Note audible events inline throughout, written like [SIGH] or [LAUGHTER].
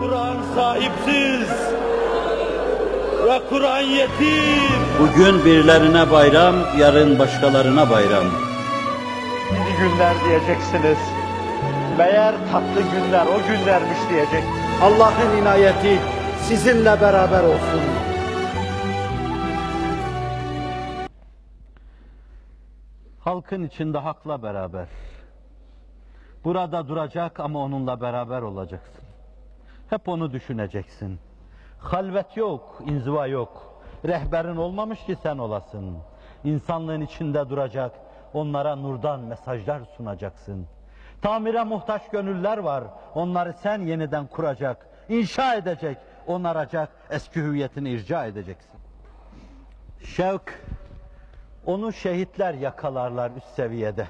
Kur'an sahipsiz ve Kur'an yetim. Bugün birilerine bayram, yarın başkalarına bayram. İyi günler diyeceksiniz. Meğer tatlı günler o günlermiş diyecek. Allah'ın inayeti sizinle beraber olsun. Halkın içinde hakla beraber. Burada duracak ama onunla beraber olacaksın. Hep onu düşüneceksin. Halvet yok, inziva yok. Rehberin olmamış ki sen olasın. İnsanlığın içinde duracak, onlara nurdan mesajlar sunacaksın. Tamire muhtaç gönüller var, onları sen yeniden kuracak, inşa edecek, onaracak, eski hüviyetini irca edeceksin. Şevk, onu şehitler yakalarlar üst seviyede.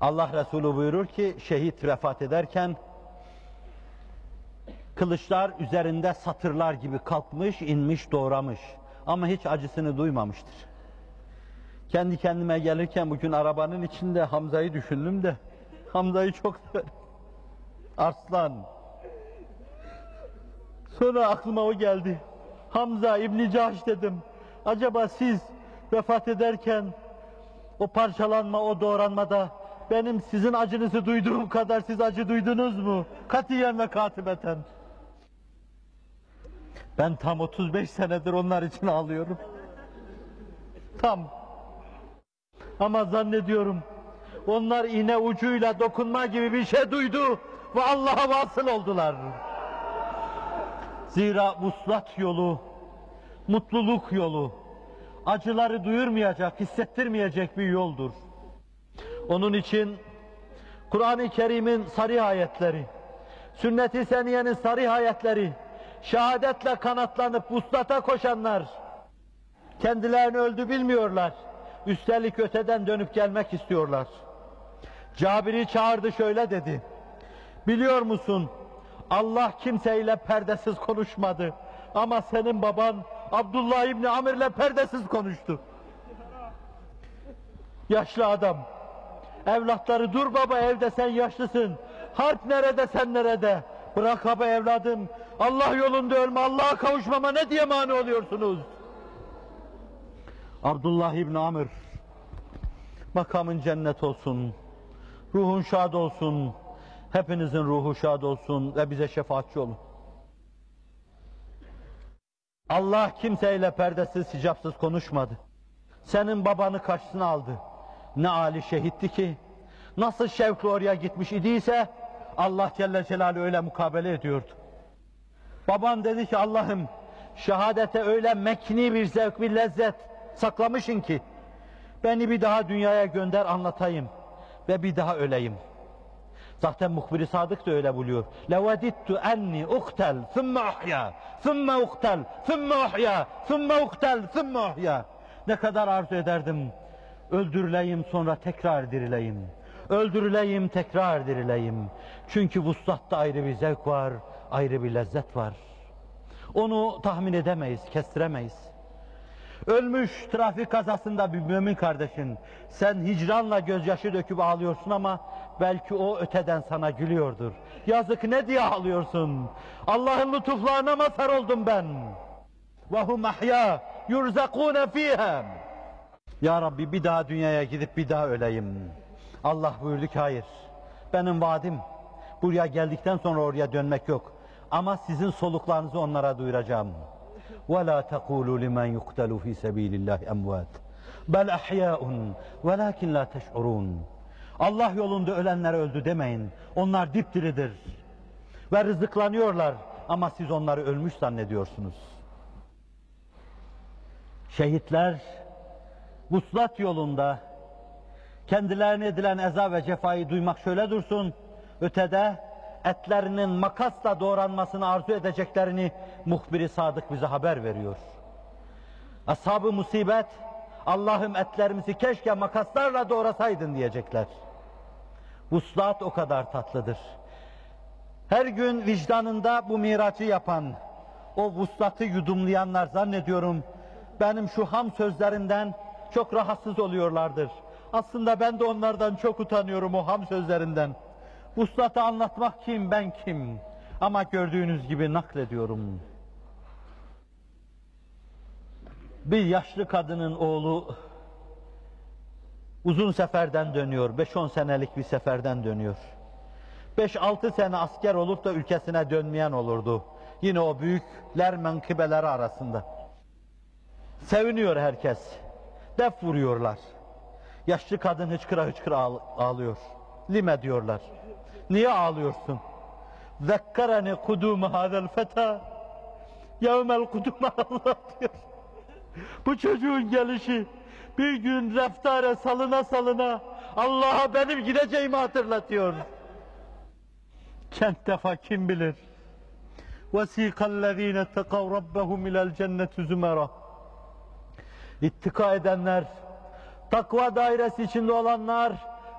Allah Resulü buyurur ki şehit vefat ederken kılıçlar üzerinde satırlar gibi kalkmış, inmiş, doğramış. Ama hiç acısını duymamıştır. Kendi kendime gelirken bugün arabanın içinde Hamza'yı düşündüm de Hamza'yı çok. Arslan. Sonra aklıma o geldi. Hamza İbni Cahş dedim. Acaba siz vefat ederken o parçalanma, o doğranmada benim sizin acınızı duyduğum kadar siz acı duydunuz mu? Katiyen ve katibeten. Ben tam 35 senedir onlar için ağlıyorum. Tam. Ama zannediyorum onlar iğne ucuyla dokunma gibi bir şey duydu ve Allah'a vasıl oldular. Zira vuslat yolu, mutluluk yolu, acıları duyurmayacak, hissettirmeyecek bir yoldur. Onun için Kur'an-ı Kerim'in sarı ayetleri, sünnet-i seniyenin sarı ayetleri, şehadetle kanatlanıp vuslata koşanlar, kendilerini öldü bilmiyorlar. Üstelik öteden dönüp gelmek istiyorlar. Cabir'i çağırdı şöyle dedi. Biliyor musun Allah kimseyle perdesiz konuşmadı. Ama senin baban Abdullah İbni Amir'le perdesiz konuştu. Yaşlı adam. Evlatları dur baba evde sen yaşlısın. Harp nerede sen nerede? Bırak baba evladım. Allah yolunda ölme Allah'a kavuşmama ne diye mani oluyorsunuz? Abdullah İbni Amr makamın cennet olsun. Ruhun şad olsun. Hepinizin ruhu şad olsun ve bize şefaatçi olun. Allah kimseyle perdesiz, hicapsız konuşmadı. Senin babanı karşısına aldı. Ne Ali şehitti ki, nasıl şevkle oraya gitmiş idiyse, Allah Celle Celaluhu öyle mukabele ediyordu. Baban dedi ki Allah'ım şehadete öyle mekni bir zevk, bir lezzet saklamışın ki beni bir daha dünyaya gönder anlatayım ve bir daha öleyim. Zaten muhbir Sadık da öyle buluyor. Levedittu enni uktel, thumma uhya, thumma uktel, thumma uhya, thumma uktel, thumma uhya. Ne kadar arzu ederdim. Öldürüleyim sonra tekrar dirileyim. Öldürüleyim tekrar dirileyim. Çünkü vuslatta ayrı bir zevk var, ayrı bir lezzet var. Onu tahmin edemeyiz, kestiremeyiz. Ölmüş trafik kazasında bir mümin kardeşin. Sen hicranla gözyaşı döküp ağlıyorsun ama belki o öteden sana gülüyordur. Yazık ne diye ağlıyorsun? Allah'ın lütuflarına mazhar oldum ben. وَهُمْ اَحْيَا يُرْزَقُونَ ف۪يهَا Ya Rabbi bir daha dünyaya gidip bir daha öleyim. Allah buyurdu ki hayır. Benim vaadim. Buraya geldikten sonra oraya dönmek yok. Ama sizin soluklarınızı onlara duyuracağım. ولا تقولوا لمن يقتل في سبيل الله أموات بل أحياء ولكن لا تشعرون Allah yolunda ölenler öldü demeyin. Onlar dipdiridir. Ve rızıklanıyorlar ama siz onları ölmüş zannediyorsunuz. Şehitler vuslat yolunda kendilerine edilen eza ve cefayı duymak şöyle dursun. Ötede etlerinin makasla doğranmasını arzu edeceklerini muhbiri sadık bize haber veriyor. Ashab-ı musibet, Allah'ım etlerimizi keşke makaslarla doğrasaydın diyecekler. Vuslat o kadar tatlıdır. Her gün vicdanında bu miracı yapan, o vuslatı yudumlayanlar zannediyorum, benim şu ham sözlerinden çok rahatsız oluyorlardır. Aslında ben de onlardan çok utanıyorum o ham sözlerinden. Vuslatı anlatmak kim, ben kim? Ama gördüğünüz gibi naklediyorum. Bir yaşlı kadının oğlu uzun seferden dönüyor. 5-10 senelik bir seferden dönüyor. 5-6 sene asker olup da ülkesine dönmeyen olurdu. Yine o büyükler menkıbeleri arasında. Seviniyor herkes. Def vuruyorlar. Yaşlı kadın hıçkıra hıçkıra ağl- ağlıyor. Lime diyorlar. Niye ağlıyorsun? Zekkareni kudumu hadel feta. Yevmel kuduma [LAUGHS] Allah diyor. Bu çocuğun gelişi bir gün reftare salına salına Allah'a benim gideceğimi hatırlatıyor. Kent defa kim bilir? وَسِيقَ الَّذ۪ينَ اتَّقَوْ رَبَّهُمْ اِلَى الْجَنَّةِ زُمَرًا İttika edenler, takva dairesi içinde olanlar,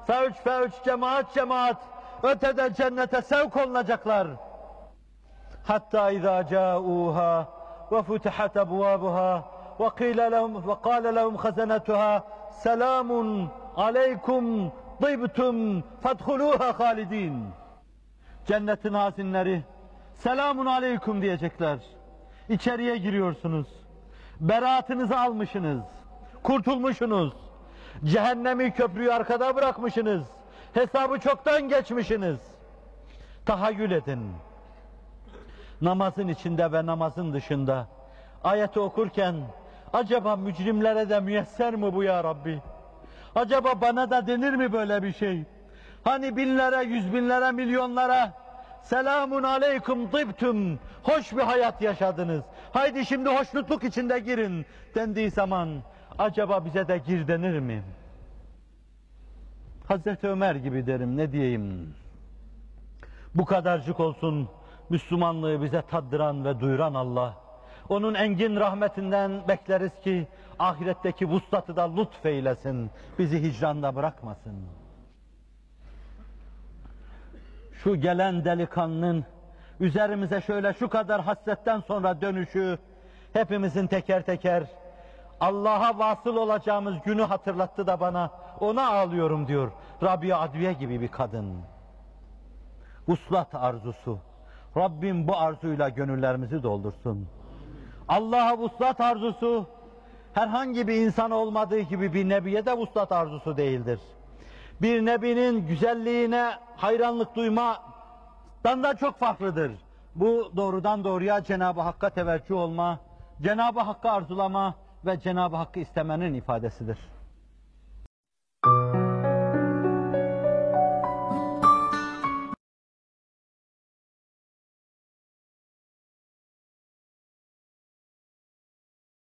fevç fevç, cemaat cemaat, ötede cennete sevk olunacaklar. Hatta izâ câûhâ ve futihat ebvâbuhâ ve qîle lehum ve qâle lehum hazenatuhâ selamun aleykum dıybtum fadhulûhâ halidîn. Cennetin hazinleri selamun aleyküm diyecekler. İçeriye giriyorsunuz. Beraatınızı almışsınız. Kurtulmuşsunuz. Cehennemi köprüyü arkada bırakmışsınız. Hesabı çoktan geçmişsiniz. Tahayyül edin. Namazın içinde ve namazın dışında ayeti okurken acaba mücrimlere de müyesser mi bu ya Rabbi? Acaba bana da denir mi böyle bir şey? Hani binlere, yüz binlere, milyonlara selamun aleyküm tıbtüm, hoş bir hayat yaşadınız. Haydi şimdi hoşnutluk içinde girin dendiği zaman acaba bize de gir denir mi? Hazreti Ömer gibi derim ne diyeyim? Bu kadarcık olsun Müslümanlığı bize taddıran ve duyuran Allah. Onun engin rahmetinden bekleriz ki ahiretteki vuslatı da lütfeylesin. Bizi hicranda bırakmasın. Şu gelen delikanlının üzerimize şöyle şu kadar hasretten sonra dönüşü hepimizin teker teker Allah'a vasıl olacağımız günü hatırlattı da bana ona ağlıyorum diyor. Rabia Adviye gibi bir kadın. Vuslat arzusu. Rabbim bu arzuyla gönüllerimizi doldursun. Allah'a vuslat arzusu herhangi bir insan olmadığı gibi bir nebiye de vuslat arzusu değildir. Bir nebinin güzelliğine hayranlık duymadan da çok farklıdır. Bu doğrudan doğruya Cenab-ı Hakk'a teveccüh olma, Cenab-ı Hakk'ı arzulama ve Cenab-ı Hakk'ı istemenin ifadesidir.